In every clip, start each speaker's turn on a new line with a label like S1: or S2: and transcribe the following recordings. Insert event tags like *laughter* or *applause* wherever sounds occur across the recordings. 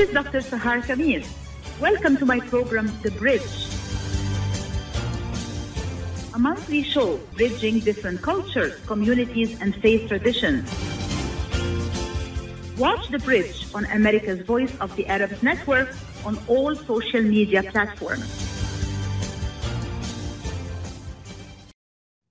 S1: is Dr. Sahar Khamis. Welcome to my program, The Bridge. A monthly show bridging different cultures, communities, and faith traditions. Watch The Bridge on America's Voice of the Arabs Network on all social media platforms.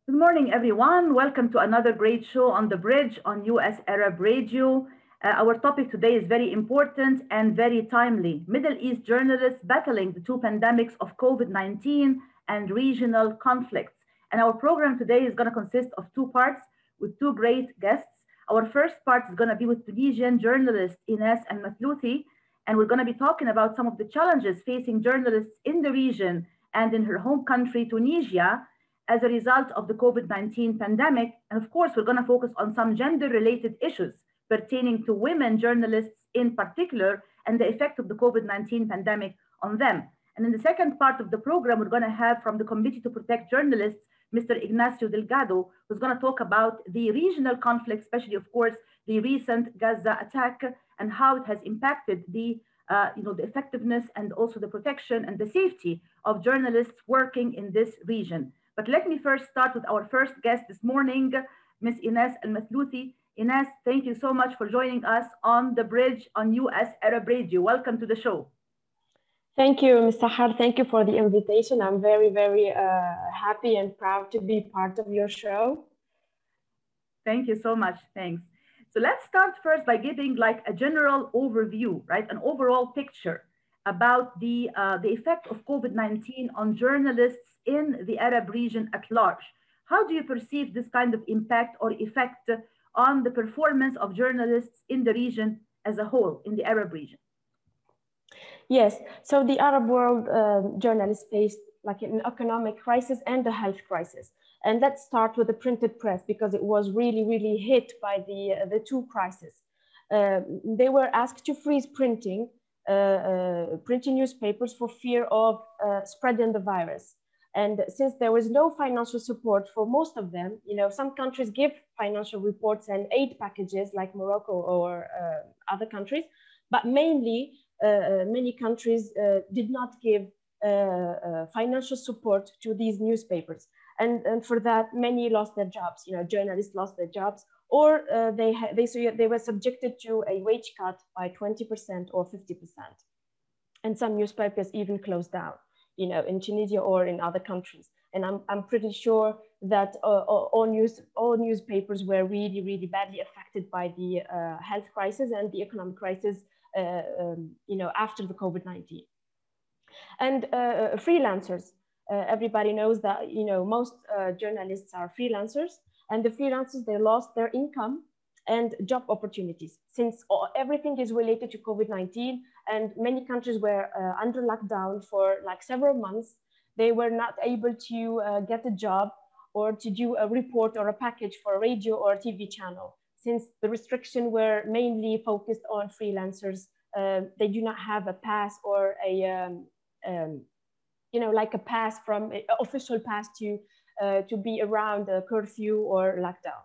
S1: Good morning, everyone. Welcome to another great show on The Bridge on US Arab Radio. Uh, our topic today is very important and very timely. Middle East journalists battling the two pandemics of COVID 19 and regional conflicts. And our program today is going to consist of two parts with two great guests. Our first part is going to be with Tunisian journalist Ines El Mathlouthi, and we're going to be talking about some of the challenges facing journalists in the region and in her home country, Tunisia, as a result of the COVID 19 pandemic. And of course, we're going to focus on some gender related issues pertaining to women journalists in particular and the effect of the COVID 19 pandemic on them. And in the second part of the program, we're going to have from the Committee to Protect Journalists, Mr. Ignacio Delgado, who's going to talk about the regional conflict, especially, of course, the recent Gaza attack and how it has impacted the, uh, you know, the effectiveness and also the protection and the safety of journalists working in this region. But let me first start with our first guest this morning, Ms. Ines El Mathlouthi. Ines, thank you so much for joining us on the bridge on US Arab Radio. Welcome to the show.
S2: Thank you, Ms. Sahar. Thank you for the invitation. I'm very, very uh, happy and proud to be part of your show.
S1: Thank you so much. Thanks. So let's start first by giving like a general overview, right? An overall picture about the, uh, the effect of COVID-19 on journalists in the Arab region at large. How do you perceive this kind of impact or effect on the performance of journalists in the region as a whole, in the Arab region?
S2: Yes, so the Arab world uh, journalists faced like an economic crisis and a health crisis. And let's start with the printed press because it was really, really hit by the, uh, the two crises. Uh, they were asked to freeze printing, uh, uh, printing newspapers for fear of uh, spreading the virus. And since there was no financial support for most of them, you know, some countries give financial reports and aid packages like Morocco or uh, other countries, but mainly uh, uh many countries uh, did not give uh, uh, financial support to these newspapers. And, and for that, many lost their jobs, you know, journalists lost their jobs, or they, they, so they were subjected to a wage cut by 20% or 50%. And some newspapers even closed down you know, in Tunisia or in other countries. And I'm, I'm pretty sure that uh, all, news, all newspapers were really, really badly affected by the uh, health crisis and the economic crisis, uh, um, you know, after the COVID-19. And uh, uh, freelancers, uh, everybody knows that, you know, most journalists are freelancers and the freelancers, they lost their income and job opportunities since everything is related to COVID-19 and many countries were uh, under lockdown for like several months. They were not able to uh, get a job or to do a report or a package for a radio or a TV channel. Since the restriction were mainly focused on freelancers, uh, they do not have a pass or a, um, um, you know, like a pass from uh, official pass to, uh, to be around a curfew or lockdown.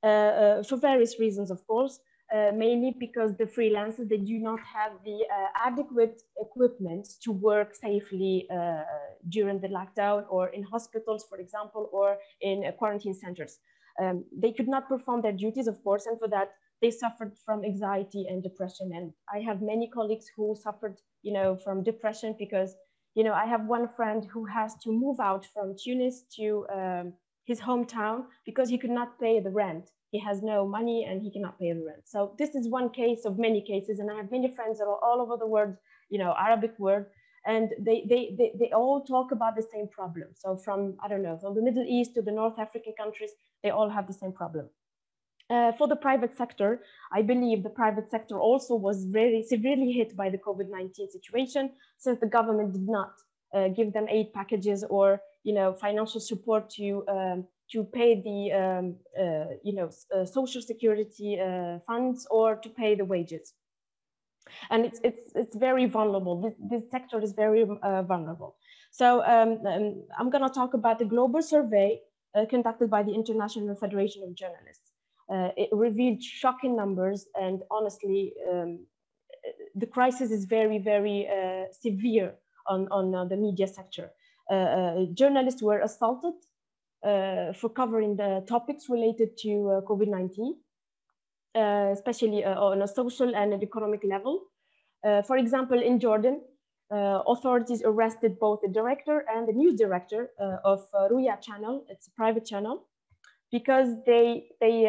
S2: Uh, for various reasons, of course uh, mainly because the freelancers, they do not have the uh, adequate equipment to work safely uh, during the lockdown or in hospitals, for example, or in uh, quarantine centers. Um, they could not perform their duties, of course, and for that, they suffered from anxiety and depression. And I have many colleagues who suffered, you know, from depression because, you know, I have one friend who has to move out from Tunis to um, his hometown because he could not pay the rent he has no money and he cannot pay the rent. So this is one case of many cases. And I have many friends that are all over the world, you know, Arabic world, and they, they, they, they all talk about the same problem. So from, I don't know, from the Middle East to the North African countries, they all have the same problem. Uh, for the private sector, I believe the private sector also was very severely hit by the COVID-19 situation since the government did not uh, give them aid packages or you know financial support to um, to pay the um, uh, you know uh, social security uh, funds or to pay the wages. And it's it's it's very vulnerable. This, this sector is very uh, vulnerable. So um, um, i'm going to talk about the global survey uh, conducted by the international federation of journalists. Uh, it revealed shocking numbers and honestly um, the crisis is very, very severe on, on the media sector. journalists were assaulted Uh, for covering the topics related to uh, COVID-19. Uh, especially uh, on a social and an economic level. Uh, for example, in Jordan, uh, authorities arrested both the director and the news director of Ruya channel, it's a private channel, because they, they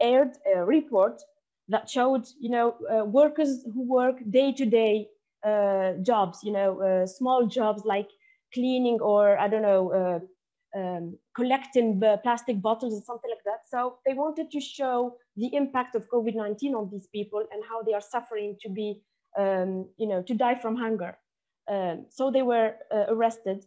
S2: aired a report that showed, you know, workers who work day-to-day -day, jobs, you know, small jobs like cleaning or I don't know, um, collecting plastic bottles or something like that. So they wanted to show the impact of COVID-19 on these people and how they are suffering to be, um, you know, to die from hunger. Um, so they were uh, arrested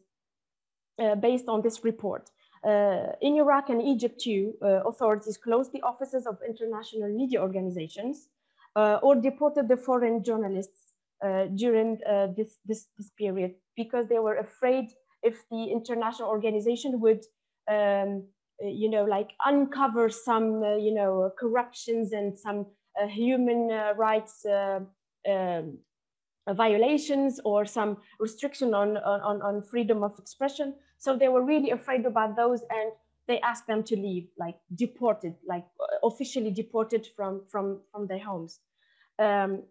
S2: uh, based on this report. Uh, in Iraq and Egypt too, uh, authorities closed the offices of international media organizations uh, or deported the foreign journalists uh, during this, this, this period because they were afraid if the international organization would um, you know like uncover some uh, you know corruptions and some uh, human uh, rights uh, um, violations or some restriction on, on on freedom of expression. So they were really afraid about those and they asked them to leave like deported like officially deported from from from their homes. Um,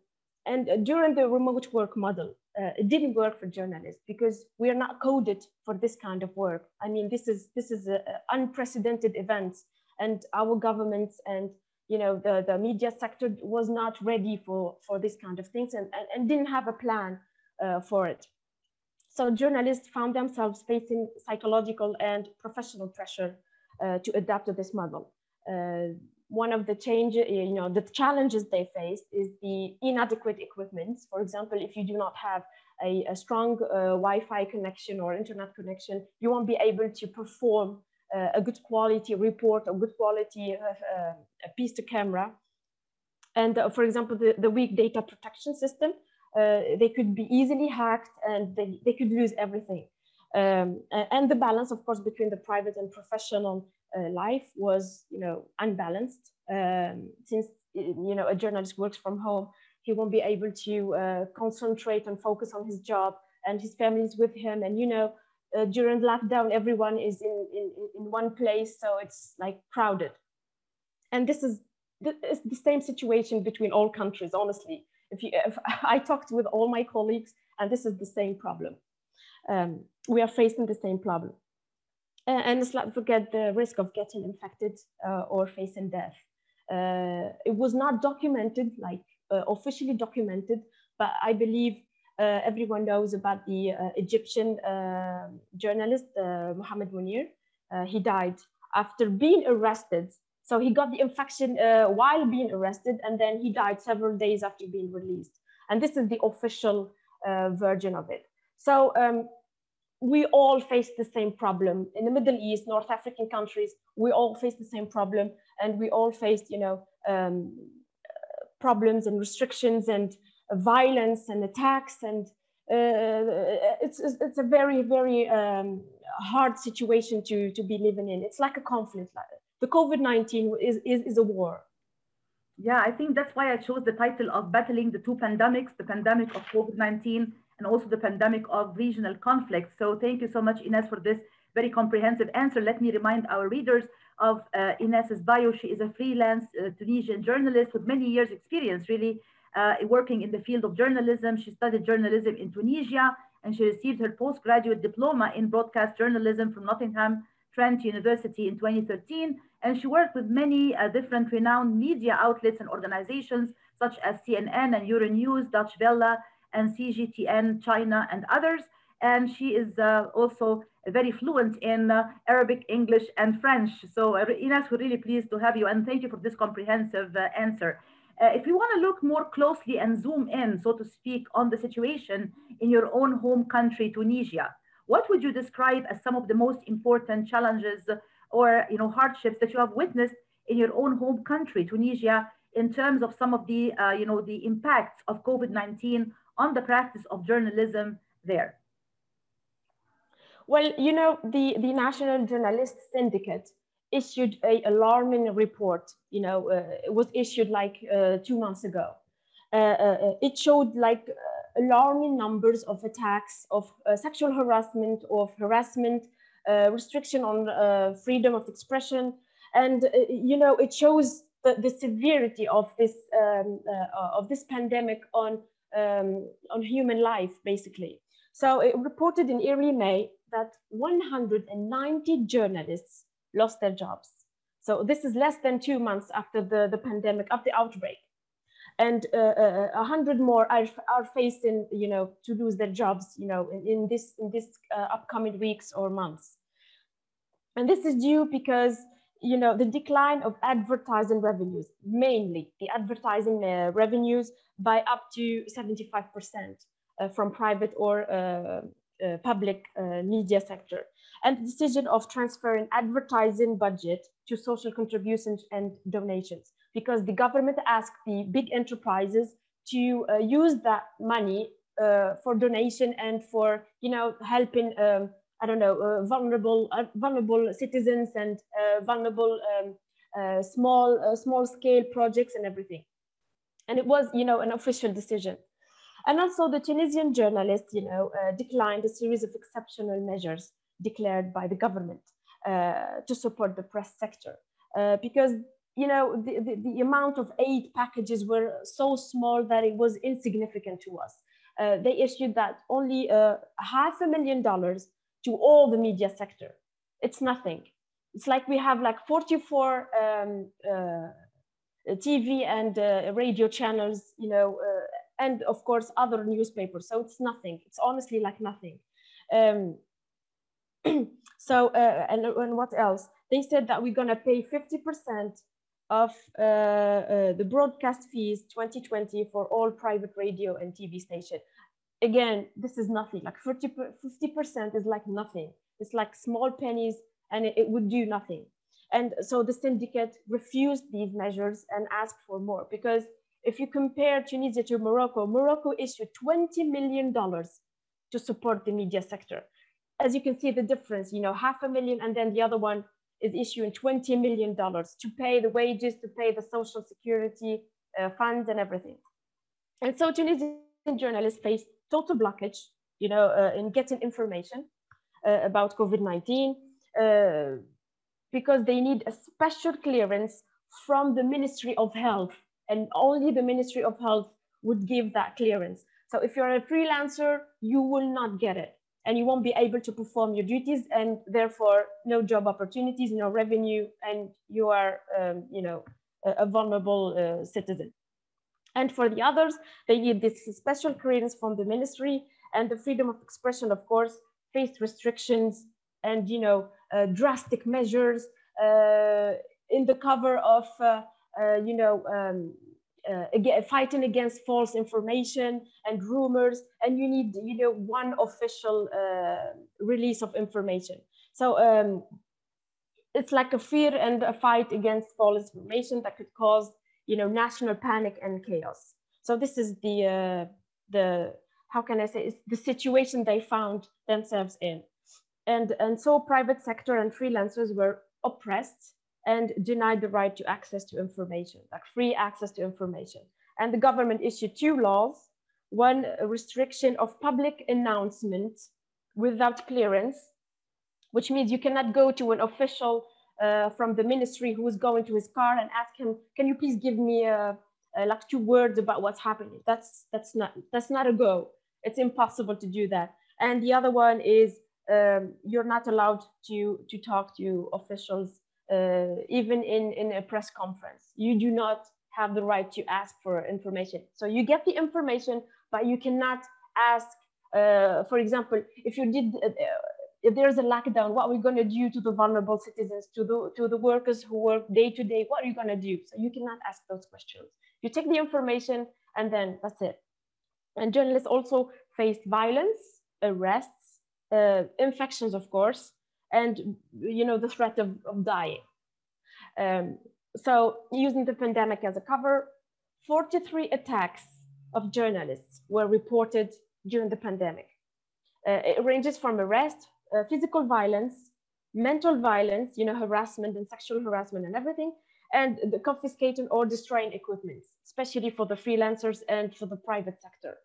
S2: and during the remote work model uh, it didn't work for journalists because we are not coded for this kind of work. I mean, this is this is an unprecedented event, and our governments and you know the, the media sector was not ready for for this kind of things and, and, and didn't have a plan uh, for it. So journalists found themselves facing psychological and professional pressure uh, to adapt to this model. One of the changes, you know, the challenges they faced is the inadequate equipment. For example, if you do not have a, a strong uh, Wi-Fi connection or internet connection, you won't be able to perform uh, a good quality report, a good quality uh, uh piece to camera. And uh, for example, the, the weak data protection system, uh, they could be easily hacked and they, they could lose everything. Um, and the balance, of course, between the private and professional life was, you know, unbalanced. Um, since you know a journalist works from home, he won't be able to uh, concentrate and focus on his job, and his family is with him. And you know, uh, during lockdown, everyone is in, in in one place, so it's like crowded. And this is it's the same situation between all countries. Honestly, if you if *laughs* I talked with all my colleagues, and this is the same problem. Um, we are facing the same problem and let's not forget the risk of getting infected uh, or facing death. Uh, it was not documented, like uh, officially documented, but I believe uh, everyone knows about the uh, Egyptian uh, journalist, Mohammed Munir. he died after being arrested. So he got the infection while being arrested, and then he died several days after being released. And this is the official version of it. So um, we all face the same problem in the Middle East, North African countries. We all face the same problem, and we all faced, you know, um, problems and restrictions and violence and attacks, and uh, it's it's a very very um, hard situation to to be living in. It's like a conflict. The COVID nineteen is, is is a war.
S1: Yeah, I think that's why I chose the title of battling the two pandemics: the pandemic of COVID nineteen and also the pandemic of regional conflicts. So thank you so much, Ines, for this very comprehensive answer. Let me remind our readers of uh, Ines's bio. She is a freelance uh, Tunisian journalist with many years experience, really, uh, working in the field of journalism. She studied journalism in Tunisia, and she received her postgraduate diploma in broadcast journalism from Nottingham Trent University in 2013. And she worked with many uh, different renowned media outlets and organizations such as CNN and Euronews, Deutsche Welle, and CGTN China and others. And she is uh, also very fluent in uh, Arabic, English, and French. So uh, Ines, we're really pleased to have you and thank you for this comprehensive uh, answer. Uh, if you want to look more closely and zoom in, so to speak, on the situation in your own home country, Tunisia, what would you describe as some of the most important challenges or you know hardships that you have witnessed in your own home country, Tunisia, in terms of some of the uh, you know the impacts of COVID-19 on the practice of journalism there?
S2: Well, you know, the, the National Journalists Syndicate issued a alarming report, you know, uh, it was issued like uh, two months ago. Uh, uh, it showed like uh, alarming numbers of attacks of sexual harassment, of harassment, restriction on freedom of expression, and you know it shows the, the severity of this um, of this pandemic on um, on human life, basically. So it reported in early May that 190 journalists lost their jobs. So this is less than two months after the, the pandemic, of the outbreak. And uh, uh, a uh, hundred more are, are facing, you know, to lose their jobs, you know, in, in this, in this uh, upcoming weeks or months. And this is due because, you know, the decline of advertising revenues, mainly the advertising uh, revenues by up to 75% uh, from private or public media sector. And the decision of transferring advertising budget to social contributions and donations because the government asked the big enterprises to uh, use that money uh, for donation and for you know helping um, I don't know uh, vulnerable uh, vulnerable citizens and uh, vulnerable um, uh, small small scale projects and everything and it was you know an official decision and also the Tunisian journalists you know declined a series of exceptional measures declared by the government uh, to support the press sector. Uh, because you know the, the, the, amount of aid packages were so small that it was insignificant to us. Uh, they issued that only half a million dollars to all the media sector. It's nothing. It's like we have like 44 um, uh, TV and uh, radio channels, you know, uh, and of course other newspapers. So it's nothing. It's honestly like nothing. Um, *clears throat* so, uh, and, and what else? They said that we're gonna pay 50% of uh, uh, the broadcast fees 2020 for all private radio and TV station. Again, this is nothing, like 50, 50% is like nothing. It's like small pennies and it, it would do nothing. And so the syndicate refused these measures and asked for more because if you compare Tunisia to Morocco, Morocco issued $20 million to support the media sector as you can see the difference, you know, half a million and then the other one is issuing $20 million to pay the wages, to pay the social security uh, funds and everything. And so Tunisian journalists face total blockage, you know, uh, in getting information uh, about COVID-19 uh, because they need a special clearance from the Ministry of Health and only the Ministry of Health would give that clearance. So if you're a freelancer, you will not get it and you won't be able to perform your duties and therefore no job opportunities, no revenue, and you are, um, you know, a, vulnerable uh, citizen. And for the others, they need this special clearance from the ministry and the freedom of expression, of course, faced restrictions and, you know, uh, drastic measures uh, in the cover of, uh, uh, you know, um, uh, again, fighting against false information and rumors, and you need you know one official uh, release of information. So um, it's like a fear and a fight against false information that could cause you know national panic and chaos. So this is the uh, the how can I say it's the situation they found themselves in, and and so private sector and freelancers were oppressed and denied the right to access to information, like free access to information. And the government issued two laws, one restriction of public announcement without clearance, which means you cannot go to an official uh, from the ministry who is going to his car and ask him, can you please give me uh, uh, like two words about what's happening? That's, that's, not, that's not a go. It's impossible to do that. And the other one is um, you're not allowed to, to talk to officials uh, even in, in a press conference. You do not have the right to ask for information. So you get the information, but you cannot ask, for example, if you did, if there's a lockdown, what are we going to do to the vulnerable citizens, to the, to the workers who work day to day? What are you going to do? So you cannot ask those questions. You take the information and then that's it. And journalists also faced violence, arrests, uh, infections, of course, and you know the threat of, of dying. Um, so using the pandemic as a cover, 43 attacks of journalists were reported during the pandemic. Uh, it ranges from arrest, uh, physical violence, mental violence, you know, harassment and sexual harassment and everything, and the confiscating or destroying equipment, especially for the freelancers and for the private sector.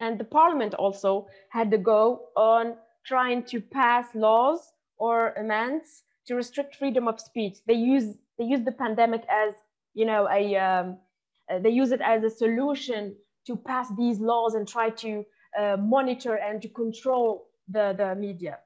S2: And the parliament also had to go on trying to pass laws or amendments to restrict freedom of speech. They use they use the pandemic as you know a um, uh, they use it as a solution to pass these laws and try to uh, monitor and to control the the media.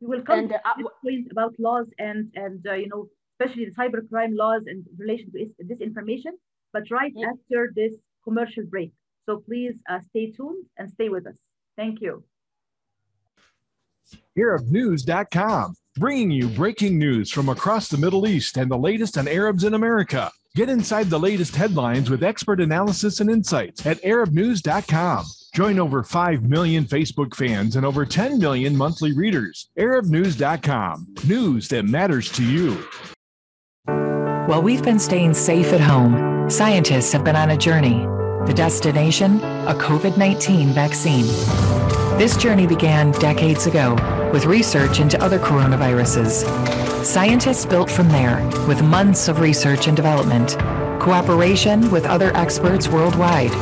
S1: We will come and, to uh, this point about laws and and uh, you know especially the cybercrime laws in relation to disinformation, but right yeah. after this commercial break. So please uh, stay tuned and stay with us. Thank you.
S3: ArabNews.com, bringing you breaking news from across the Middle East and the latest on Arabs in America. Get inside the latest headlines with expert analysis and insights at ArabNews.com. Join over 5 million Facebook fans and over 10 million monthly readers. ArabNews.com, news that matters to you.
S4: While we've been staying safe at home, scientists have been on a journey. The destination? A COVID 19 vaccine. This journey began decades ago with research into other coronaviruses. Scientists built from there with months of research and development, cooperation with other experts worldwide,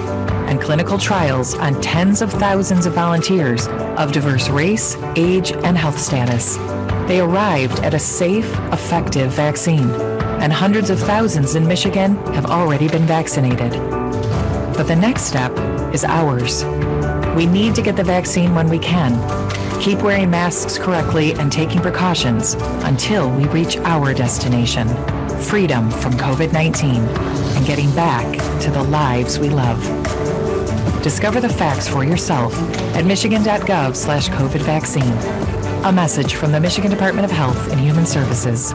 S4: and clinical trials on tens of thousands of volunteers of diverse race, age, and health status. They arrived at a safe, effective vaccine, and hundreds of thousands in Michigan have already been vaccinated. But the next step is ours. We need to get the vaccine when we can. Keep wearing masks correctly and taking precautions until we reach our destination freedom from COVID 19 and getting back to the lives we love. Discover the facts for yourself at michigan.gov slash COVID vaccine. A message from the Michigan Department of Health and Human Services.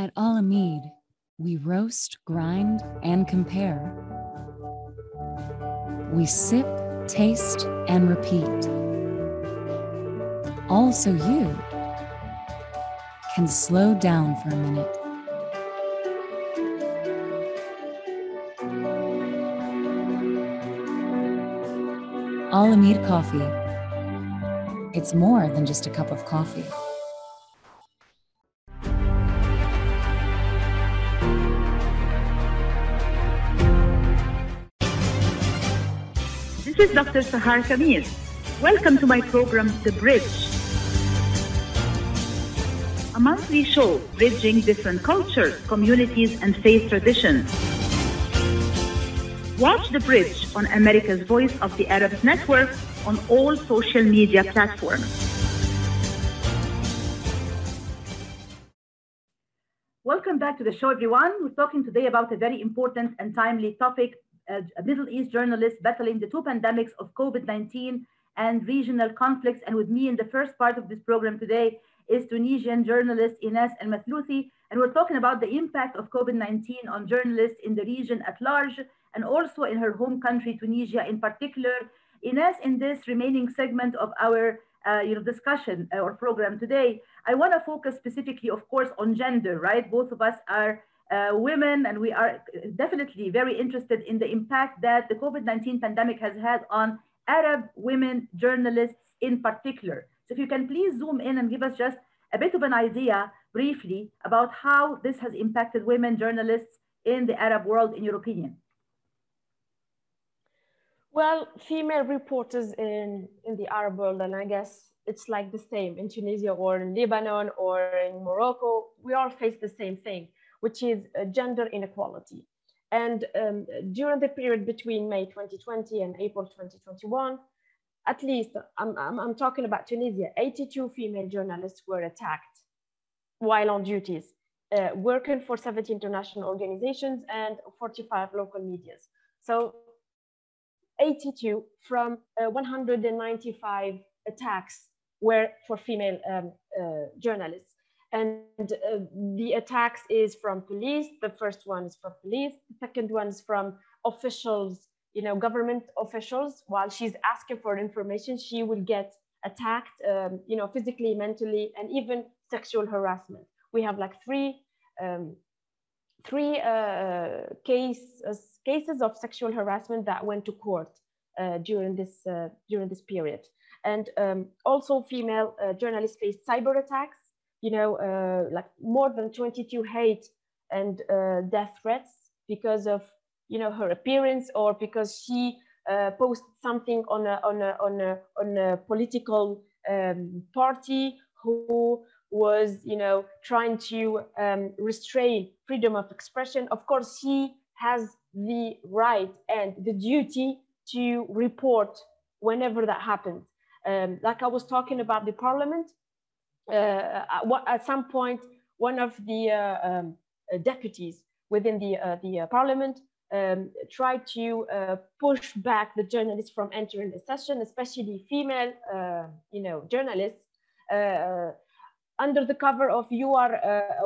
S5: At Alamede, we roast, grind, and compare. We sip, taste, and repeat. Also, you can slow down for a minute. Alamede Coffee. It's more than just a cup of coffee.
S1: Is Dr. Sahar Khamis. Welcome to my program, The Bridge. A monthly show bridging different cultures, communities, and faith traditions. Watch The Bridge on America's Voice of the Arabs Network on all social media platforms. Welcome back to the show, everyone. We're talking today about a very important and timely topic a Middle East journalist battling the two pandemics of COVID-19 and regional conflicts. And with me in the first part of this program today is Tunisian journalist Ines El Mathlouthi. And we're talking about the impact of COVID-19 on journalists in the region at large and also in her home country, Tunisia in particular. Ines, in this remaining segment of our uh, you know, discussion uh, or program today, I want to focus specifically, of course, on gender, right? Both of us are uh, women, and we are definitely very interested in the impact that the COVID-19 pandemic has had on Arab women journalists in particular. So if you can please zoom in and give us just a bit of an idea briefly about how this has impacted women journalists in the Arab world, in your opinion.
S2: Well, female reporters in, in the Arab world, and I guess it's like the same in Tunisia or in Lebanon or in Morocco. We all face the same thing, which is uh, gender inequality. And um, during the period between May 2020 and April 2021, at least I'm, I'm, I'm talking about Tunisia, 82 female journalists were attacked while on duties, uh, working for 70 international organizations and 45 local medias. So 82 from uh, 195 attacks were for female um, uh, journalists. And uh, the attacks is from police. The first one is from police. The second one is from officials, you know, government officials. While she's asking for information, she will get attacked, um, you know, physically, mentally, and even sexual harassment. We have like three, um, three uh, case, uh, cases of sexual harassment that went to court uh, during this uh, during this period. And um, also female uh, journalists faced cyber attacks, you know, uh, like more than 22 hate and uh, death threats because of, you know, her appearance or because she uh, posted something on a, on a, on a, on a political um, party who was, you know, trying to um, restrain freedom of expression. Of course, she has the right and the duty to report whenever that happens. Um, like I was talking about the parliament, at some point, one of the uh, um, uh, deputies within the, uh, the uh, parliament um, tried to uh, push back the journalists from entering the session, especially female, you know, journalists. under the cover of you are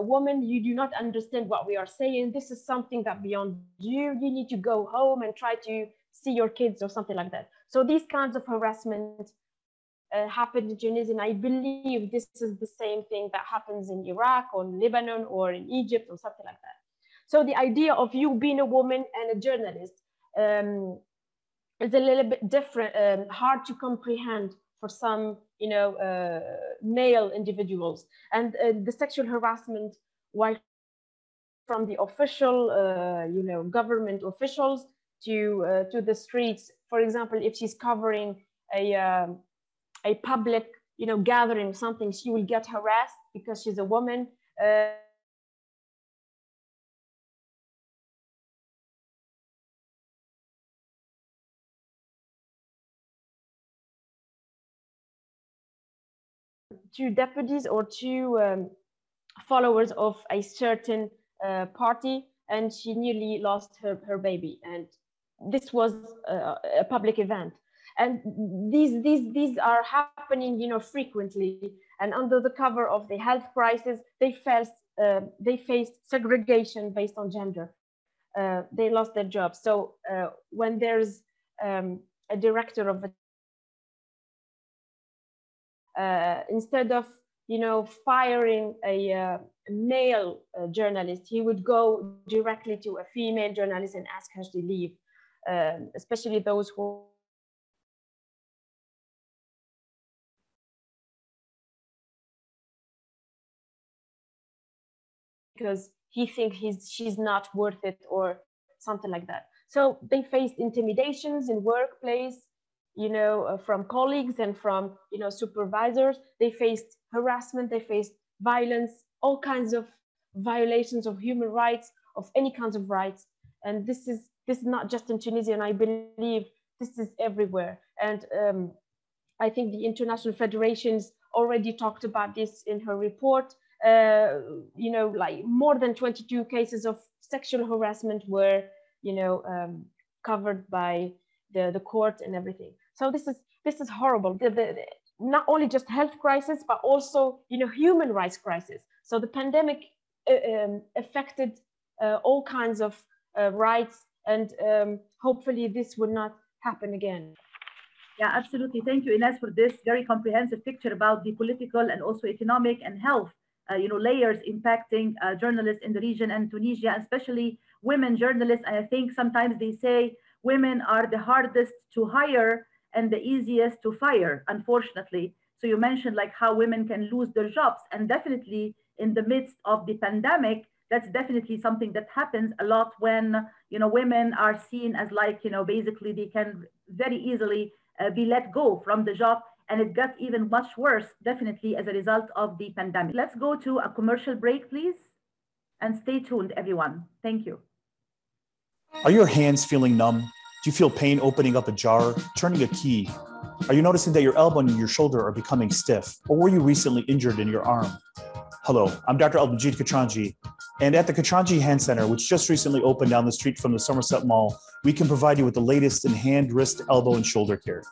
S2: a woman, you do not understand what we are saying. This is something that beyond you. You need to go home and try to see your kids or something like that. So these kinds of harassment uh, happened in Tunisia. And I believe this is the same thing that happens in Iraq or in Lebanon or in Egypt or something like that. So the idea of you being a woman and a journalist um, is a little bit different, um, hard to comprehend for some, you know, uh, male individuals. And uh, the sexual harassment, while from the official, uh, you know, government officials to uh, to the streets. For example, if she's covering a um, a public, you know, gathering something, she will get harassed because she's a woman. Uh, two deputies or two um, followers of a certain uh, party and she nearly lost her, her baby and this was uh, a public event and these these these are happening you know frequently. And under the cover of the health crisis they faced uh, they faced segregation based on gender. Uh, they lost their jobs. So uh, when there's um, a director of a uh, instead of you know firing a uh, male uh, journalist he would go directly to a female journalist and ask her to leave um, especially those who because he thinks he's she's not worth it or something like that. So they faced intimidations in workplace, you know, uh, from colleagues and from you know supervisors. They faced harassment. They faced violence, all kinds of violations of human rights, of any kinds of rights. And this is this is not just in Tunisia, and I believe this is everywhere. And um, I think the international federations already talked about this in her report. Uh, you know, like more than 22 cases of sexual harassment were, you know, um, covered by the, the court and everything. So this is this is horrible. The, the, not only just health crisis, but also, you know, human rights crisis. So the pandemic uh, um, affected uh, all kinds of uh, rights, and um, hopefully this will not happen again.
S1: Yeah, absolutely. Thank you, Ines, for this very comprehensive picture about the political and also economic and health you know, layers impacting uh, journalists in the region and Tunisia, especially women journalists. I think sometimes they say women are the hardest to hire and the easiest to fire, unfortunately. So you mentioned like how women can lose their jobs and definitely in the midst of the pandemic, that's definitely something that happens a lot when, you know, women are seen as like, you know, basically they can very easily uh, be let go from the job and it got even much worse, definitely as a result of the pandemic. Let's go to a commercial break, please, and stay tuned, everyone. Thank you.
S6: Are your hands feeling numb? Do you feel pain opening up a jar, turning a key? Are you noticing that your elbow and your shoulder are becoming stiff? Or were you recently injured in your arm? Hello, I'm Dr. Albanjit Katranji, and at the Katranji Hand Center, which just recently opened down the street from the Somerset Mall, we can provide you with the latest in hand, wrist, elbow, and shoulder care.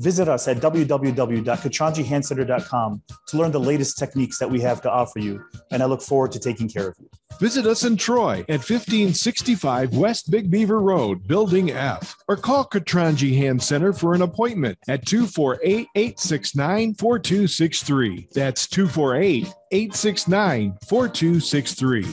S6: Visit us at www.katranjihandcenter.com to learn the latest techniques that we have to offer you, and I look forward to taking care of you.
S3: Visit us in Troy at 1565 West Big Beaver Road, Building F, or call Katranji Hand Center for an appointment at 248 869 4263. That's 248 869 4263.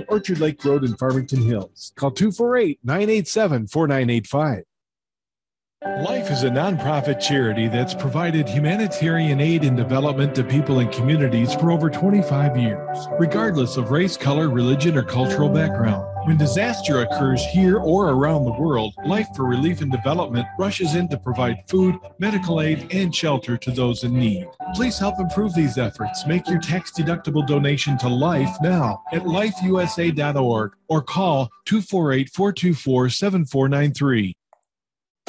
S3: Orchard Lake Road in Farmington Hills. Call 248 987 4985. Life is a nonprofit charity that's provided humanitarian aid and development to people and communities for over 25 years, regardless of race, color, religion, or cultural background. When disaster occurs here or around the world, Life for Relief and Development rushes in to provide food, medical aid, and shelter to those in need. Please help improve these efforts. Make your tax deductible donation to Life now at lifeusa.org or call 248 424 7493.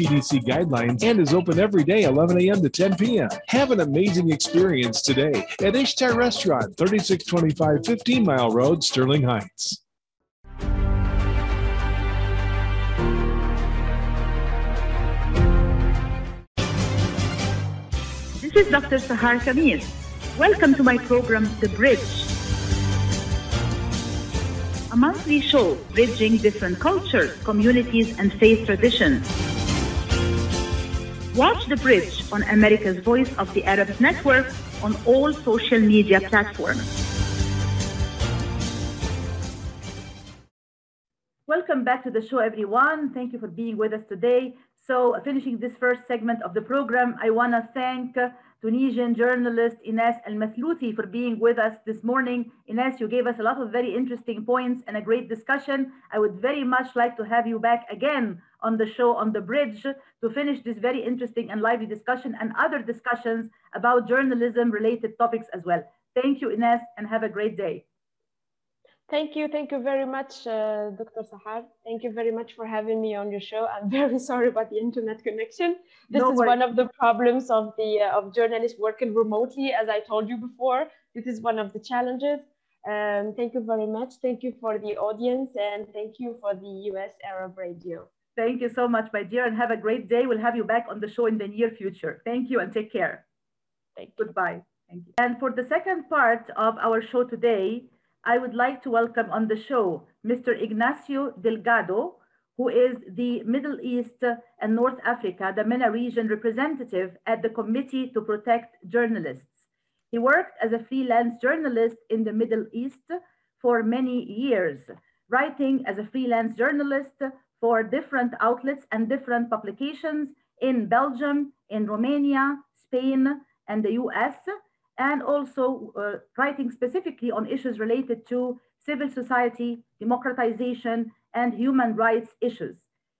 S3: CDC guidelines and is open every day 11 a.m. to 10 p.m. Have an amazing experience today at Ishtar Restaurant, 3625 15 Mile Road, Sterling Heights.
S1: This is Dr. Sahar Khamis. Welcome to my program, The Bridge. A monthly show bridging different cultures, communities, and faith traditions. Watch The Bridge on America's Voice of the Arabs Network on all social media platforms. Welcome back to the show, everyone. Thank you for being with us today. So, finishing this first segment of the program, I want to thank Tunisian journalist Ines El Mathlouthi for being with us this morning. Ines, you gave us a lot of very interesting points and a great discussion. I would very much like to have you back again on the show on the bridge to finish this very interesting and lively discussion and other discussions about journalism related topics as well. Thank you, Ines, and have a great day.
S2: Thank you. Thank you very much, uh, Dr. Sahar. Thank you very much for having me on your show. I'm *laughs* very sorry about the internet connection. This
S1: No
S2: is one of the problems of the uh, of journalists working remotely, as I told you before. This is one of the challenges. Um, thank you very much. Thank you for the audience, and thank you for the US Arab Radio.
S1: Thank you so much, my dear, and have a great day. We'll have you back on the show in the near future. Thank you and take care.
S2: Thank you.
S1: Goodbye. Thank you. And for the second part of our show today, I would like to welcome on the show Mr. Ignacio Delgado, who is the Middle East and North Africa, the MENA region representative at the Committee to Protect Journalists. He worked as a freelance journalist in the Middle East for many years, writing as a freelance journalist for different outlets and different publications in Belgium, in Romania, Spain, and the US, and also uh, writing specifically on issues related to civil society, democratization, and human rights issues.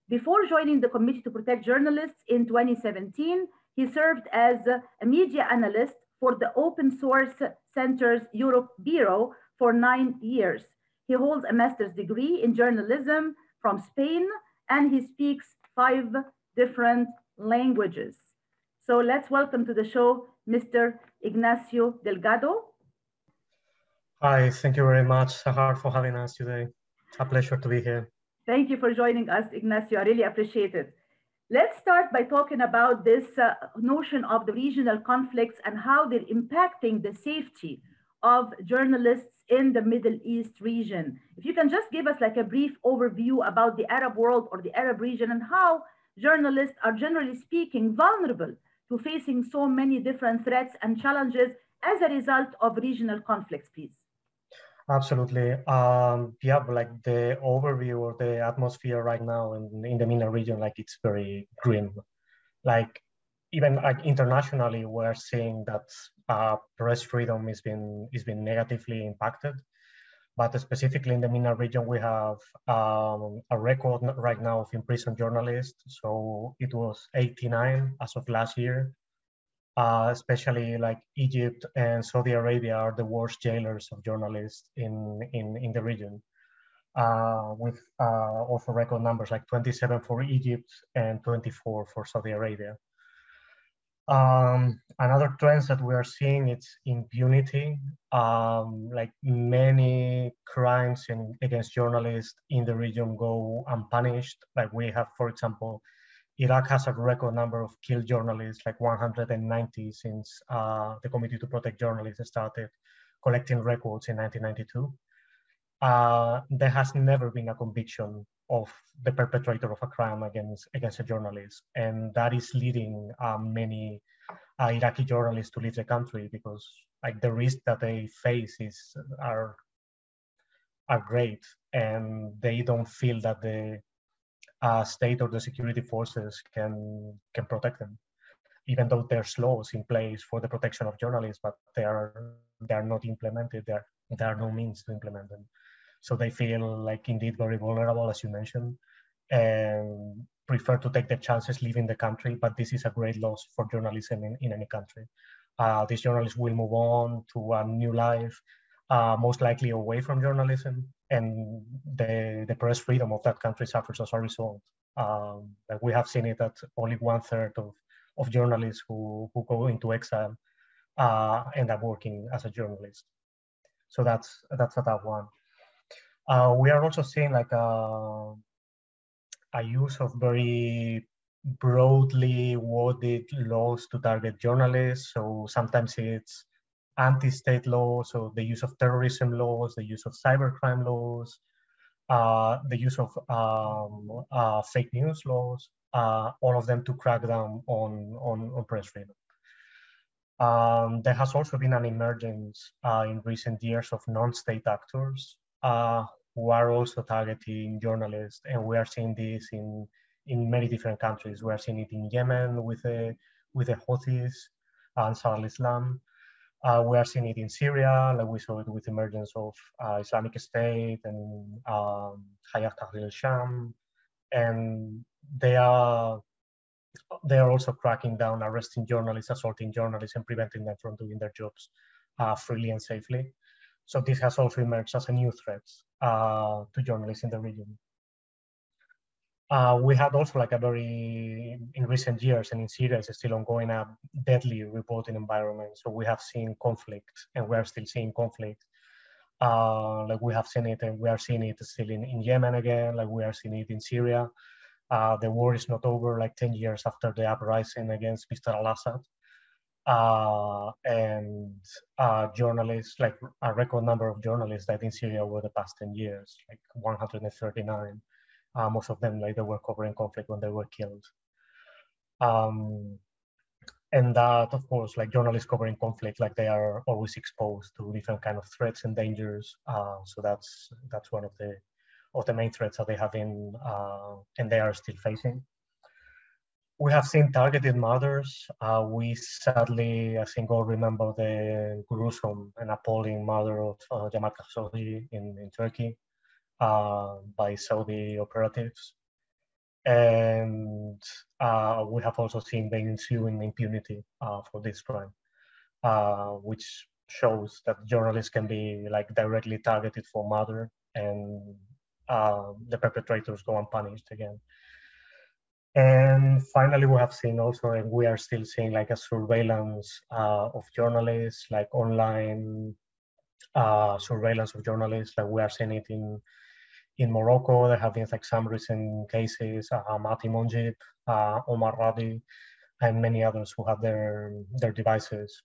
S1: Before joining the Committee to Protect Journalists in 2017, he served as a media analyst for the Open Source Center's Europe Bureau for nine years. He holds a master's degree in journalism from Spain, and he speaks five different languages. So let's welcome to the show Mr. Ignacio Delgado.
S7: Hi, thank you very much, Sahar, for having us today. It's a pleasure to be here.
S1: Thank you for joining us, Ignacio. I really appreciate it. Let's start by talking about this uh, notion of the regional conflicts and how they're impacting the safety of journalists in the Middle East region. If you can just give us like a brief overview about the Arab world or the Arab region and how journalists are generally speaking vulnerable to facing so many different threats and challenges as a result of regional conflicts, please.
S7: Absolutely. Um, yeah, like the overview or the atmosphere right now in, in the MENA region, like it's very grim. Like even like internationally, we're seeing that uh, press freedom has been is been negatively impacted. But specifically in the MENA region, we have um, a record right now of imprisoned journalists. So it was 89 as of last year uh, especially like Egypt and Saudi Arabia are the worst jailers of journalists in, in, in the region. Uh, with uh, also record numbers like 27 for Egypt and 24 for Saudi Arabia. Um, another trends that we are seeing is impunity. Um, like many crimes in, against journalists in the region go unpunished. Like we have, for example, Iraq has a record number of killed journalists, like 190 since uh, the Committee to Protect Journalists started collecting records in 1992. Uh, there has never been a conviction of the perpetrator of a crime against, against a journalist. And that is leading uh, many uh, Iraqi journalists to leave the country because like the risk that they face is are, are great and they don't feel that the uh, state or the security forces can can protect them, even though there's laws in place for the protection of journalists, but they are they are not implemented. There there are no means to implement them, so they feel like indeed very vulnerable, as you mentioned, and prefer to take the chances leaving the country. But this is a great loss for journalism in, in any country. Uh, these journalists will move on to a new life, uh, most likely away from journalism, and the, the press freedom of that country suffers as a result. Um, like we have seen it that only one third of, of journalists who, who go into exile uh, end up working as a journalist. So that's that's a tough one. Uh, we are also seeing like a, uh, a use of very broadly worded laws to target journalists. So sometimes it's anti-state laws, so the use of terrorism laws, the use of cybercrime laws, uh, the use of um, uh, fake news laws, uh, all of them to crack down on, on, on press freedom. Um, there has also been an emergence uh, in recent years of non-state actors uh, who are also targeting journalists, and we are seeing this in in many different countries. We are seeing it in Yemen with the with the Houthis, Ansar al-Islam. Uh, we are seeing it in Syria, like we saw it with the emergence of uh, Islamic State and um, Hayat Tahrir al-Sham, and they are they are also cracking down, arresting journalists, assaulting journalists, and preventing them from doing their jobs uh, freely and safely. So this has also emerged as a new threat uh, to journalists in the region. Uh, we had also like a very, in recent years and in Syria, it's still ongoing, a deadly reporting environment. So we have seen conflict and we are still seeing conflict. Uh, like we have seen it and we are seeing it still in, in Yemen again, like we are seeing it in Syria. Uh, the war is not over like 10 years after the uprising against Mr. al-Assad. Uh, and uh, journalists, like a record number of journalists died in Syria over the past 10 years, like 139. Uh, most of them like they were covering conflict when they were killed. Um, and that, of course, like journalists covering conflict, like they are always exposed to different kind of threats and dangers. Uh, so that's that's one of the of the main threats that they have in uh, and they are still facing. We have seen targeted murders. Uh, we sadly, I think, all remember the gruesome and appalling murder of uh, Jamal Khashoggi in, in Turkey uh, by Saudi operatives. And uh, we have also seen the ensuing impunity uh, for this crime, uh, which shows that journalists can be like directly targeted for murder and the perpetrators go unpunished again. And finally, we have seen also, and we are still seeing like a surveillance uh, of journalists, like online uh, surveillance of journalists. Like we are seeing it in in Morocco. There have been like some recent cases, uh, Mati Monjib, uh, Omar Radi, and many others who have their their devices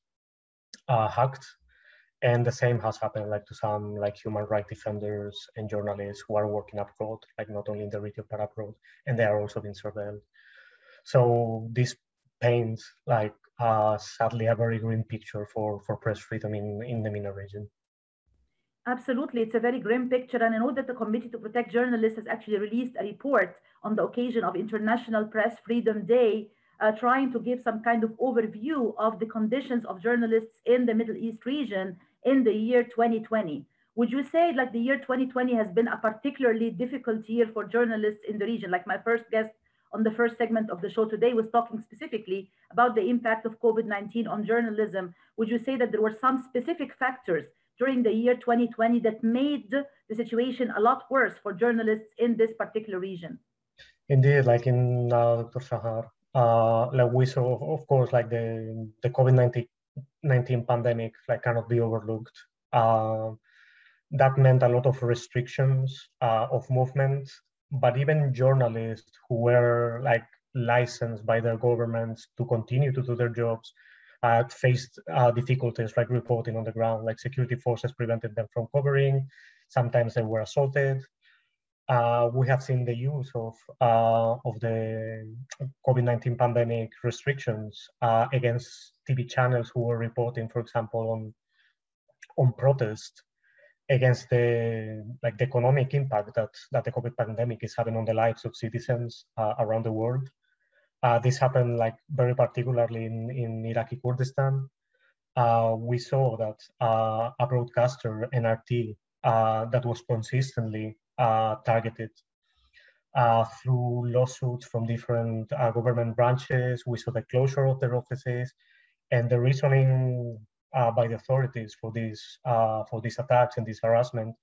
S7: uh, hacked. And the same has happened like to some like human rights defenders and journalists who are working abroad, like not only in the region but abroad, and they are also being surveilled. So this paints like uh, sadly a very grim picture for for press freedom in in the MENA region.
S1: Absolutely, it's a very grim picture. And I know that the Committee to Protect Journalists has actually released a report on the occasion of International Press Freedom Day, uh, trying to give some kind of overview of the conditions of journalists in the Middle East region in the year 2020. Would you say like the year 2020 has been a particularly difficult year for journalists in the region? Like my first guest on the first segment of the show today was talking specifically about the impact of COVID-19 on journalism. Would you say that there were some specific factors during the year 2020 that made the situation a lot worse for journalists in this particular region?
S7: Indeed, like in uh, Dr. Sahar, uh, like we saw, of course, like the, the COVID-19 pandemic like cannot be overlooked. Uh, that meant a lot of restrictions uh, of movement, but even journalists who were like licensed by their governments to continue to do their jobs uh, faced uh, difficulties like reporting on the ground, like security forces prevented them from covering. Sometimes they were assaulted. Uh, we have seen the use of uh, of the COVID-19 pandemic restrictions uh, against TV channels who were reporting, for example, on on protest against the like the economic impact that that the COVID pandemic is having on the lives of citizens uh, around the world. Uh, this happened like very particularly in, in Iraqi Kurdistan. We saw that a broadcaster, NRT, that was consistently targeted uh, through lawsuits from different government branches. We saw the closure of their offices and the reasoning by the authorities for these, for these attacks and this harassment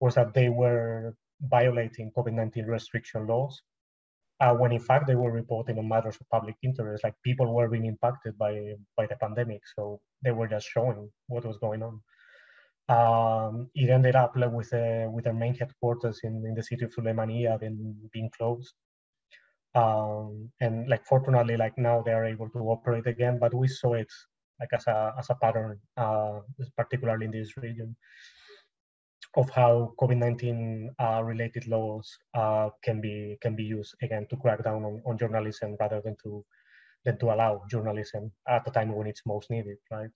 S7: was that they were violating COVID-19 restriction laws uh, when in fact they were reporting on matters of public interest, like people were being impacted by by the pandemic, so they were just showing what was going on. Um, it ended up like, with a, with their main headquarters in, in the city of Suleimania being being closed. Um, and like fortunately, like now they are able to operate again, but we saw it like as a as a pattern, uh, particularly in this region of how COVID-19 uh, related laws uh, can be can be used again to crack down on, on journalism rather than to than to allow journalism at the time when it's most needed, right?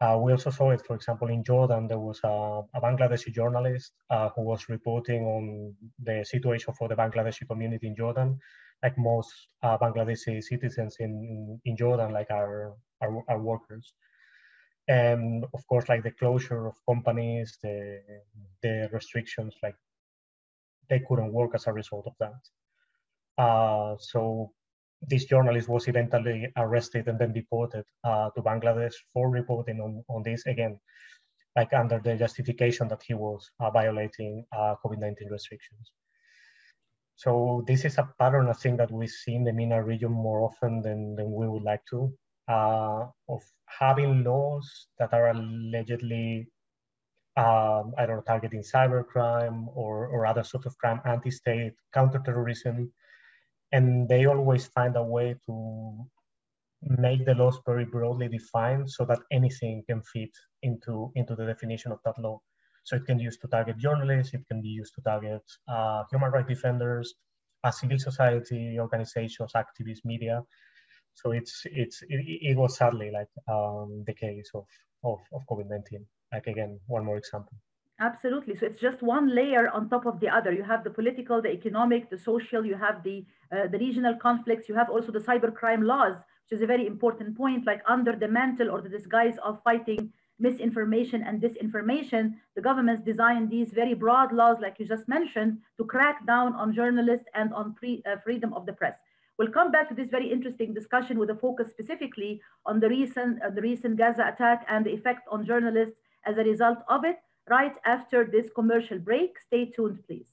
S7: Uh, we also saw it, for example, in Jordan, there was a, a Bangladeshi journalist uh, who was reporting on the situation for the Bangladeshi community in Jordan. Like most uh, Bangladeshi citizens in, in Jordan, like our, our, our workers and of course like the closure of companies the the restrictions like they couldn't work as a result of that uh, so this journalist was eventually arrested and then deported uh, to bangladesh for reporting on, on this again like under the justification that he was uh, violating uh, covid-19 restrictions. So this is a pattern i think that we see in the MENA region more often than, than we would like to uh, of having laws that are allegedly, um, I don't know, targeting cybercrime or, or other sort of crime, anti-state, counterterrorism, and they always find a way to make the laws very broadly defined so that anything can fit into, into the definition of that law. So it can be used to target journalists, it can be used to target uh, human rights defenders, uh, civil society organizations, activists, media. So it's it's it, it was sadly like um, the case of of, of COVID nineteen. Like again, one more example.
S1: Absolutely. So it's just one layer on top of the other. You have the political, the economic, the social. You have the uh, the regional conflicts. You have also the cybercrime laws, which is a very important point. Like under the mantle or the disguise of fighting misinformation and disinformation, the governments designed these very broad laws, like you just mentioned, to crack down on journalists and on pre, uh, freedom of the press. We'll come back to this very interesting discussion with a focus specifically on the recent, uh, the recent Gaza attack and the effect on journalists as a result of it, right after this commercial break. Stay tuned, please.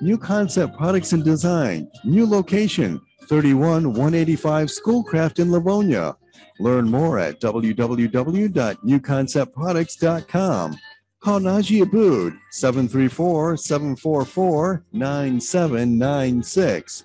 S8: New Concept Products and Design, new location, 31 185 Schoolcraft in Livonia. Learn more at www.newconceptproducts.com. Call Najee Abood 734 744 9796.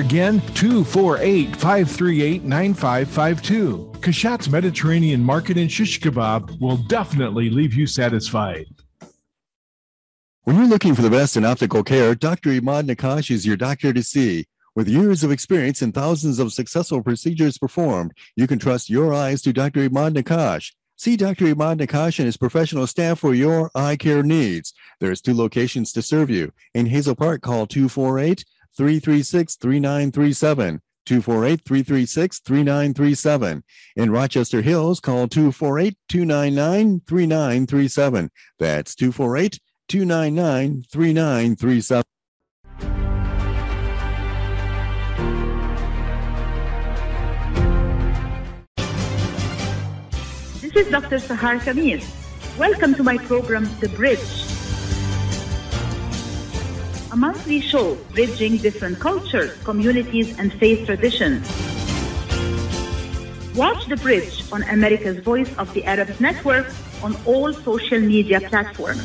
S3: again, 248 538 9552. Kashat's Mediterranean Market in Shish Kebab will definitely leave you satisfied.
S8: When you're looking for the best in optical care, Dr. Imad Nakash is your doctor to see. With years of experience and thousands of successful procedures performed, you can trust your eyes to Dr. Imad Nakash. See Dr. Imad Nakash and his professional staff for your eye care needs. There's two locations to serve you. In Hazel Park, call 248 336 3937. 248 336 3937. In Rochester Hills, call 248 299 3937. That's 248 299 3937.
S1: This is Dr. Sahar Khamis. Welcome to my program, The Bridge. A monthly show bridging different cultures, communities, and faith traditions. Watch The Bridge on America's Voice of the Arabs Network on all social media platforms.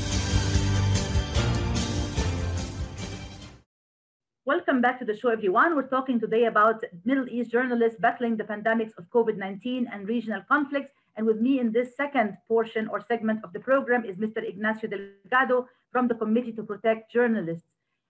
S1: Welcome back to the show, everyone. We're talking today about Middle East journalists battling the pandemics of COVID 19 and regional conflicts. And with me in this second portion or segment of the program is Mr. Ignacio Delgado from the Committee to Protect Journalists.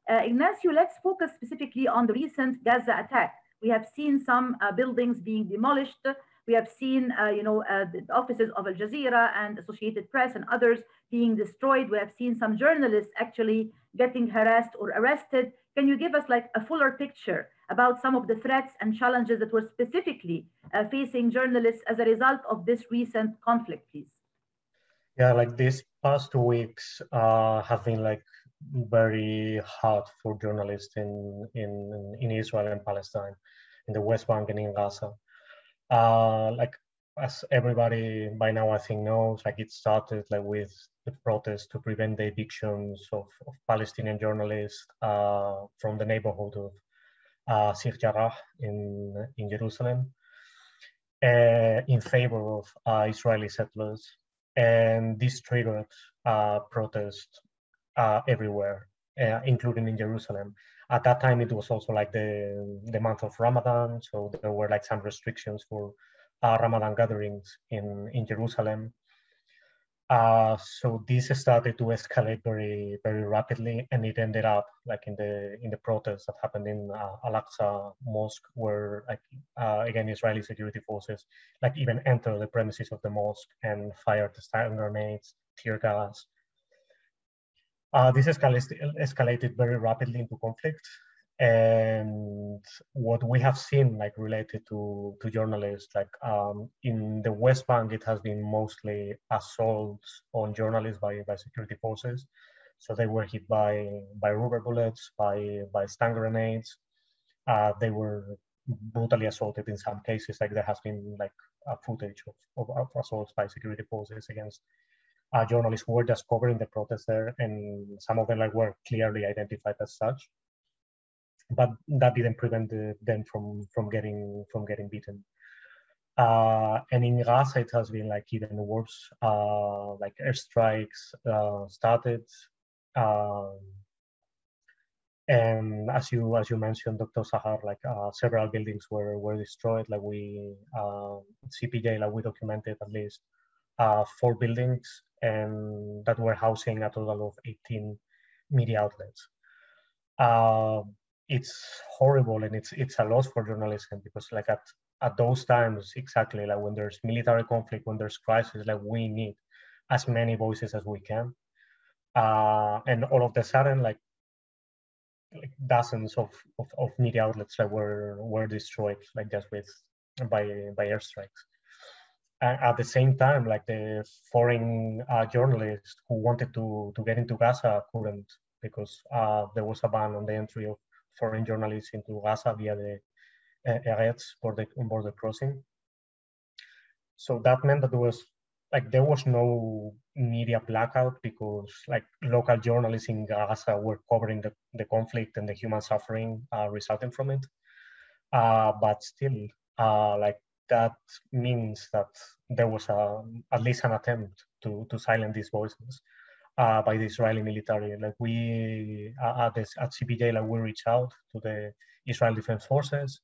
S1: Uh, Ignacio, let's focus specifically on the recent Gaza attack. We have seen some uh, buildings being demolished. We have seen, uh, you know, the offices of Al Jazeera and Associated Press and others being destroyed. We have seen some journalists actually getting harassed or arrested. Can you give us like a fuller picture about some of the threats and challenges that were specifically uh, facing journalists as a result of this recent conflict, please?
S7: Yeah, like these past two weeks uh, have been like very hard for journalists in, in, in Israel and Palestine, in the West Bank and in Gaza. Uh, like as everybody by now I think knows, like it started like with the protest to prevent the evictions of, of Palestinian journalists uh, from the neighborhood of uh, Sheikh Jarrah in, in Jerusalem uh, in favor of uh, Israeli settlers. And this triggered uh, protests uh, everywhere, uh, including in Jerusalem. At that time, it was also like the, the month of Ramadan, so there were like some restrictions for uh, Ramadan gatherings in, in Jerusalem. Uh, so this started to escalate very very rapidly, and it ended up like in the in the protests that happened in uh, Al-Aqsa Mosque, where like uh, again Israeli security forces like even entered the premises of the mosque and fired stun grenades, tear gas. Uh, this escalated very rapidly into conflict, and what we have seen like related to to journalists like um, in the west bank it has been mostly assaults on journalists by by security forces. So they were hit by by rubber bullets by by stun grenades. Uh, they were brutally assaulted in some cases like there has been like a footage of, of, of assaults by security forces against uh, journalists who were just covering the protest there and some of them like were clearly identified as such but that didn't prevent the, them from from getting from getting beaten. Uh, and in Gaza, it has been like even worse. Uh, like airstrikes uh, started Um, and as you as you mentioned, Dr. Sahar, like uh, several buildings were were destroyed. Like we uh, CPJ, like we documented at least uh, four buildings, and that were housing a total of 18 media outlets. Uh, it's horrible and it's it's a loss for journalism because like at at those times exactly like when there's military conflict when there's crisis like we need as many voices as we can uh, and all of a sudden like like dozens of, of, of, media outlets that were were destroyed like just with by by airstrikes at the same time like the foreign uh, journalists who wanted to to get into gaza couldn't because uh, there was a ban on the entry of foreign journalists into gaza via the uh, Erez border, border crossing so that meant that there was like there was no media blackout because like local journalists in Gaza were covering the, the conflict and the human suffering uh, resulting from it. Uh, but still, uh, like that means that there was a, at least an attempt to, to silence these voices uh, by the Israeli military. Like we uh, at, this, at CPJ, like we reached out to the Israel Defense Forces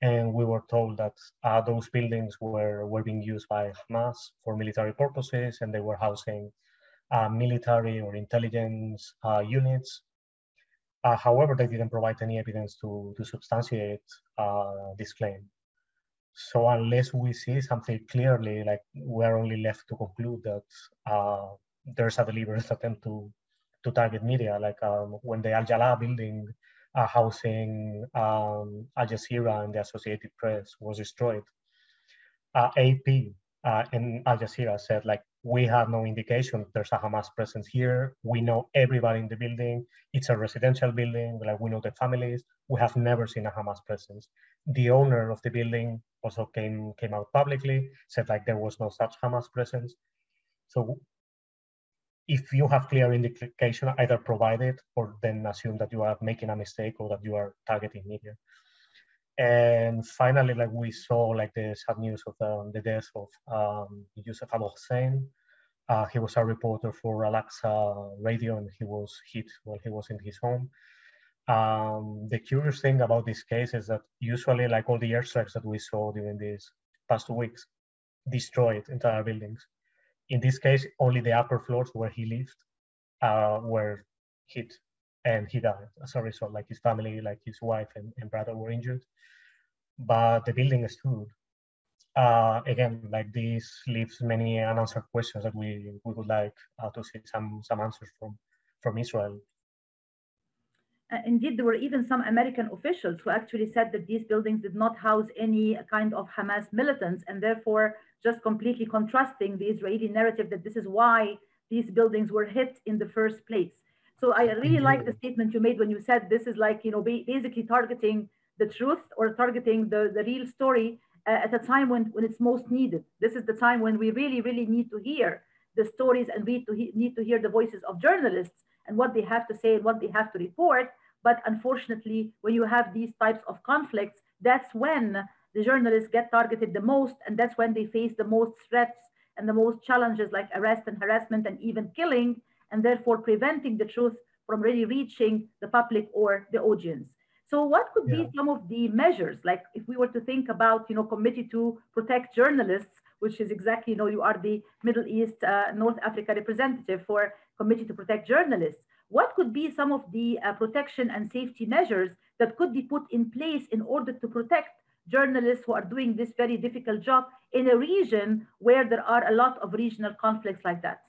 S7: and we were told that uh, those buildings were, were being used by Hamas for military purposes and they were housing uh, military or intelligence uh, units. However, they didn't provide any evidence to, to substantiate this claim. So unless we see something clearly, like we're only left to conclude that uh, there's a deliberate attempt to, to target media, like um, when the Al Jalaa building uh, housing um, Al Jazeera and the Associated Press was destroyed. Uh, AP uh, and Al Jazeera said like, we have no indication there's a Hamas presence here. We know everybody in the building. It's a residential building. Like we know the families. We have never seen a Hamas presence. The owner of the building also came came out publicly, said like there was no such Hamas presence. So if you have clear indication, either provide it or then assume that you are making a mistake or that you are targeting media. And finally, like we saw like the sad news of the, the death of um, Yusuf Abu Hussein. Uh, he was a reporter for Al-Aqsa Radio and he was hit while he was in his home. Um, the curious thing about this case is that usually like all the airstrikes that we saw during these past two weeks destroyed entire buildings in this case, only the upper floors where he lived uh, were hit and he died as a result. Like his family, like his wife and, and brother were injured, but the building stood. Uh, again, like this leaves many unanswered questions that we, we would like uh, to see some, some answers from, from Israel.
S1: Uh, indeed, there were even some American officials who actually said that these buildings did not house any kind of Hamas militants, and therefore just completely contrasting the Israeli narrative that this is why these buildings were hit in the first place. So I really like the statement you made when you said this is like, you know, basically targeting the truth or targeting the, the real story uh, at a time when, when it's most needed. This is the time when we really, really need to hear the stories and we to need to hear the voices of journalists and what they have to say and what they have to report. But unfortunately, when you have these types of conflicts, that's when the journalists get targeted the most, and that's when they face the most threats and the most challenges like arrest and harassment and even killing, and therefore preventing the truth from really reaching the public or the audience. So what could yeah. be some of the measures, like if we were to think about, you know, committee to protect journalists, which is exactly, you know, you are the Middle East, uh, North Africa representative for Committee to Protect Journalists. What could be some of the uh, protection and safety measures that could be put in place in order to protect journalists who are doing this very difficult job in a region where there are a lot of regional conflicts like that?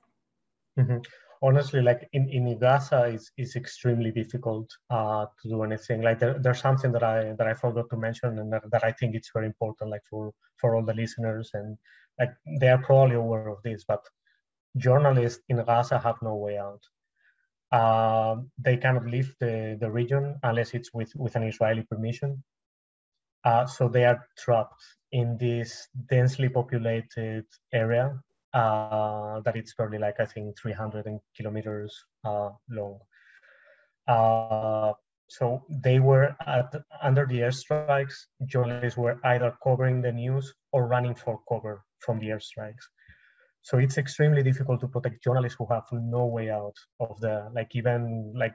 S7: Mm-hmm. Honestly, like in, in Gaza, it's, it's extremely difficult uh, to do anything. Like there, there's something that I that I forgot to mention, and that, that I think it's very important, like for for all the listeners, and like they are probably aware of this, but journalists in Gaza have no way out. Uh, they cannot leave the, the region unless it's with, with an Israeli permission. Uh, so they are trapped in this densely populated area uh, that it's probably like I think 300 kilometers uh, long. Uh, so they were at, under the airstrikes. Journalists were either covering the news or running for cover from the airstrikes. So it's extremely difficult to protect journalists who have no way out of the like even like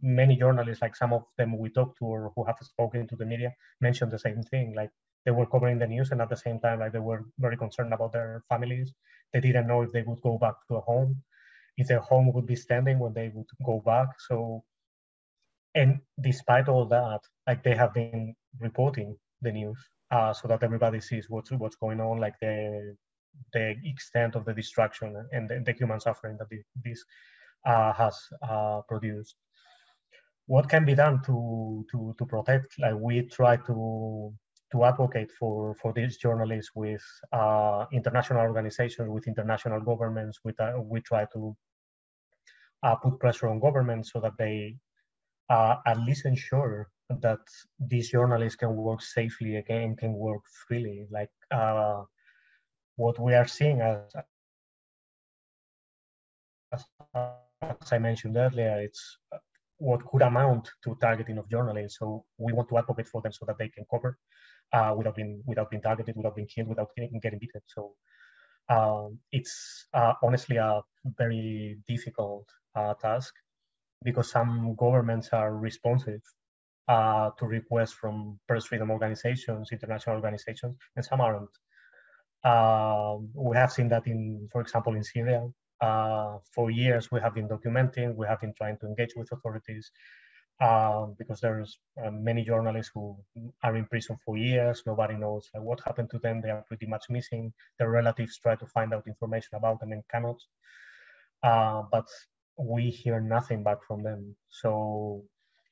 S7: many journalists like some of them we talked to or who have spoken to the media mentioned the same thing. Like they were covering the news and at the same time like they were very concerned about their families. They didn't know if they would go back to a home if their home would be standing when they would go back. So and despite all that like they have been reporting the news uh, so that everybody sees what's what's going on like the the extent of the destruction and the, the human suffering that this uh, has uh, produced. What can be done to to to protect? Like we try to to advocate for for these journalists with uh, international organizations with international governments with uh, we try to uh, put pressure on governments so that they uh, at least ensure that these journalists can work safely again can work freely. Like what we are seeing as as, as I mentioned earlier, it's what could amount to targeting of journalists. So we want to advocate for them so that they can cover uh, without being without being targeted, without being killed, without getting, getting beaten. So um, it's uh, honestly a very difficult uh, task because some governments are responsive uh, to requests from press freedom organizations, international organizations, and some aren't. Um, we have seen that in, for example, in Syria, uh, for years, we have been documenting, we have been trying to engage with authorities uh, because there's uh, many journalists who are in prison for years. Nobody knows what happened to them. They are pretty much missing. Their relatives try to find out information about them and cannot. Uh, but we hear nothing back from them. So,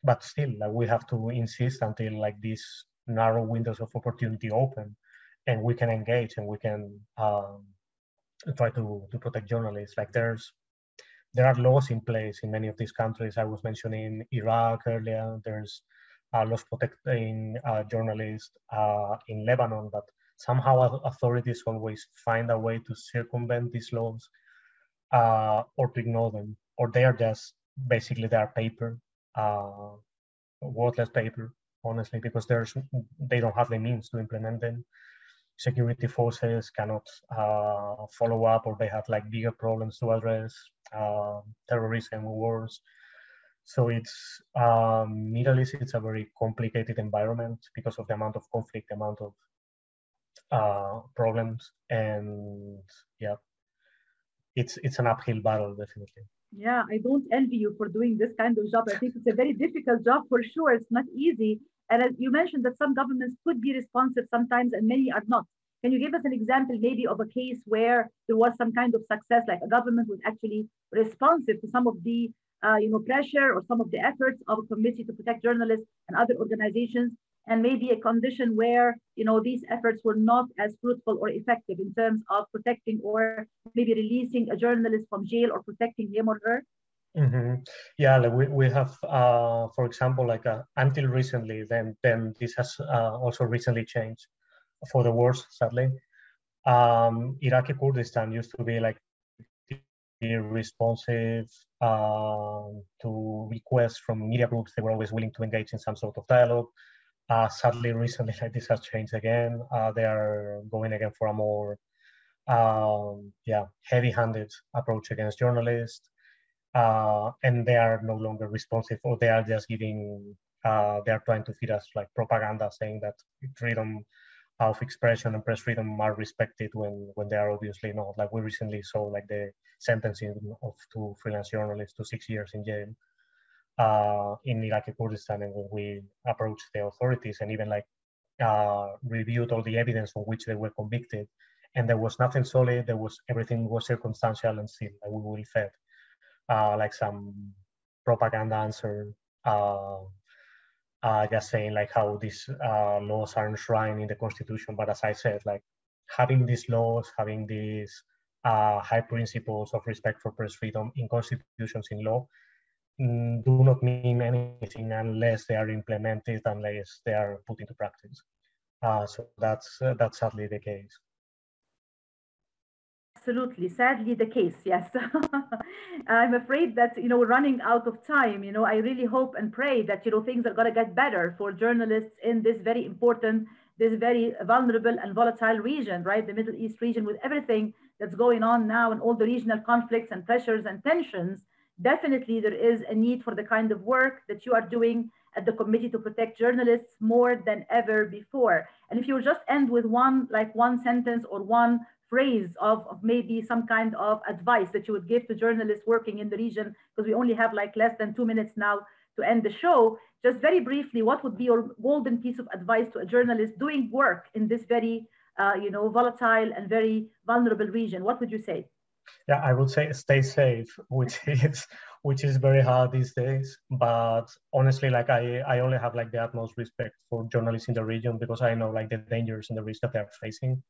S7: but still, like, we have to insist until like these narrow windows of opportunity open and we can engage and we can um, try to, to protect journalists. Like there's there are laws in place in many of these countries. I was mentioning Iraq earlier. There's uh, laws protecting uh, journalists uh, in Lebanon, but somehow authorities always find a way to circumvent these laws uh, or to ignore them, or they are just basically they are paper, uh, worthless paper, honestly, because there's they don't have the means to implement them security forces cannot uh, follow up or they have like bigger problems to address, uh, terrorism, wars. So it's um, Middle East. It's a very complicated environment because of the amount of conflict, the amount of uh, problems, and yeah, it's it's an uphill battle definitely.
S1: Yeah, I don't envy you for doing this kind of job. I think it's a very difficult job for sure. It's not easy, and as you mentioned that some governments could be responsive sometimes and many are not. Can you give us an example maybe of a case where there was some kind of success, like a government was actually responsive to some of the uh, you know, pressure or some of the efforts of a committee to protect journalists and other organizations, and maybe a condition where you know these efforts were not as fruitful or effective in terms of protecting or maybe releasing a journalist from jail or protecting him or her?
S7: Mm-hmm. Yeah, like we, we have, uh, for example, like uh, until recently, then then this has uh, also recently changed for the worse, sadly. Um, Iraqi Kurdistan used to be like responsive uh, to requests from media groups. They were always willing to engage in some sort of dialogue. Uh, sadly, recently, *laughs* like this has changed again. Uh, they are going again for a more, um, yeah, heavy-handed approach against journalists uh, and they are no longer responsive or they are just giving uh, they are trying to feed us like propaganda saying that freedom of expression and press freedom are respected when when they are obviously not. Like we recently saw like the sentencing of two freelance journalists to six years in jail uh, in Iraqi Kurdistan and when we approached the authorities and even like uh, reviewed all the evidence on which they were convicted and there was nothing solid there was everything was circumstantial and still like we will fed uh, like some propaganda answer, uh, uh, just saying like how these uh, laws are enshrined in the constitution. But as I said, like having these laws, having these uh, high principles of respect for press freedom in constitutions in law mm, do not mean anything unless they are implemented, unless they are put into practice. Uh, so that's that's sadly the case
S1: absolutely. Sadly the case *laughs* yes. I'm afraid that you know we're running out of time you know i really hope and pray that you know things are going to get better for journalists in this very important this very vulnerable and volatile region right? The middle east region with everything that's going on now and all the regional conflicts and pressures and tensions, definitely there is a need for the kind of work that you are doing at the Committee to Protect Journalists more than ever before. And if you just end with one, like one sentence or one phrase of, maybe some kind of advice that you would give to journalists working in the region, because we only have like less than two minutes now to end the show, just very briefly, what would be your golden piece of advice to a journalist doing work in this very, uh, you know, volatile and very vulnerable region? What would you say?
S7: Yeah, I would say stay safe, which *laughs* is which is very hard these days. But honestly, like I, I only have like the utmost respect for journalists in the region because I know like the dangers and the risks that they're facing.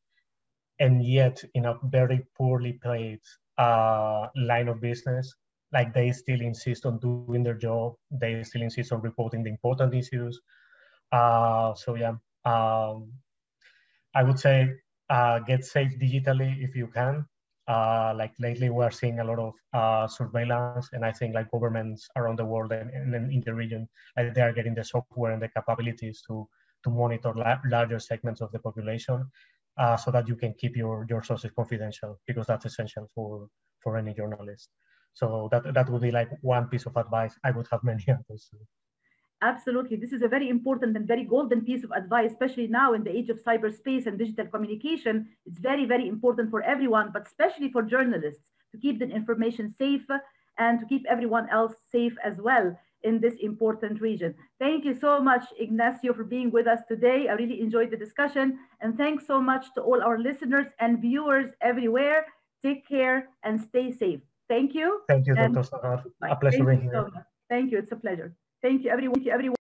S7: And yet, in a very poorly paid uh, line of business, like they still insist on doing their job. They still insist on reporting the important issues. Uh, so yeah, um, I would say uh, get safe digitally if you can. Uh, like lately, we're seeing a lot of uh, surveillance, and I think like governments around the world and, and in the region, like they are getting the software and the capabilities to to monitor la larger segments of the population, uh, so that you can keep your your sources confidential because that's essential for for any journalist. So that that would be like one piece of advice. I would have many *laughs* others.
S1: Absolutely. This is a very important and very golden piece of advice, especially now in the age of cyberspace and digital communication. It's very, very important for everyone, but especially for journalists to keep the information safe and to keep everyone else safe as well in this important region. Thank you so much, Ignacio, for being with us today. I really enjoyed the discussion. And thanks so much to all our listeners and viewers everywhere. Take care and stay safe. Thank you.
S7: Thank you, Dr. Sahar. A pleasure being here.
S1: So Thank you. It's a pleasure. Thank you, everyone. Thank you, everyone.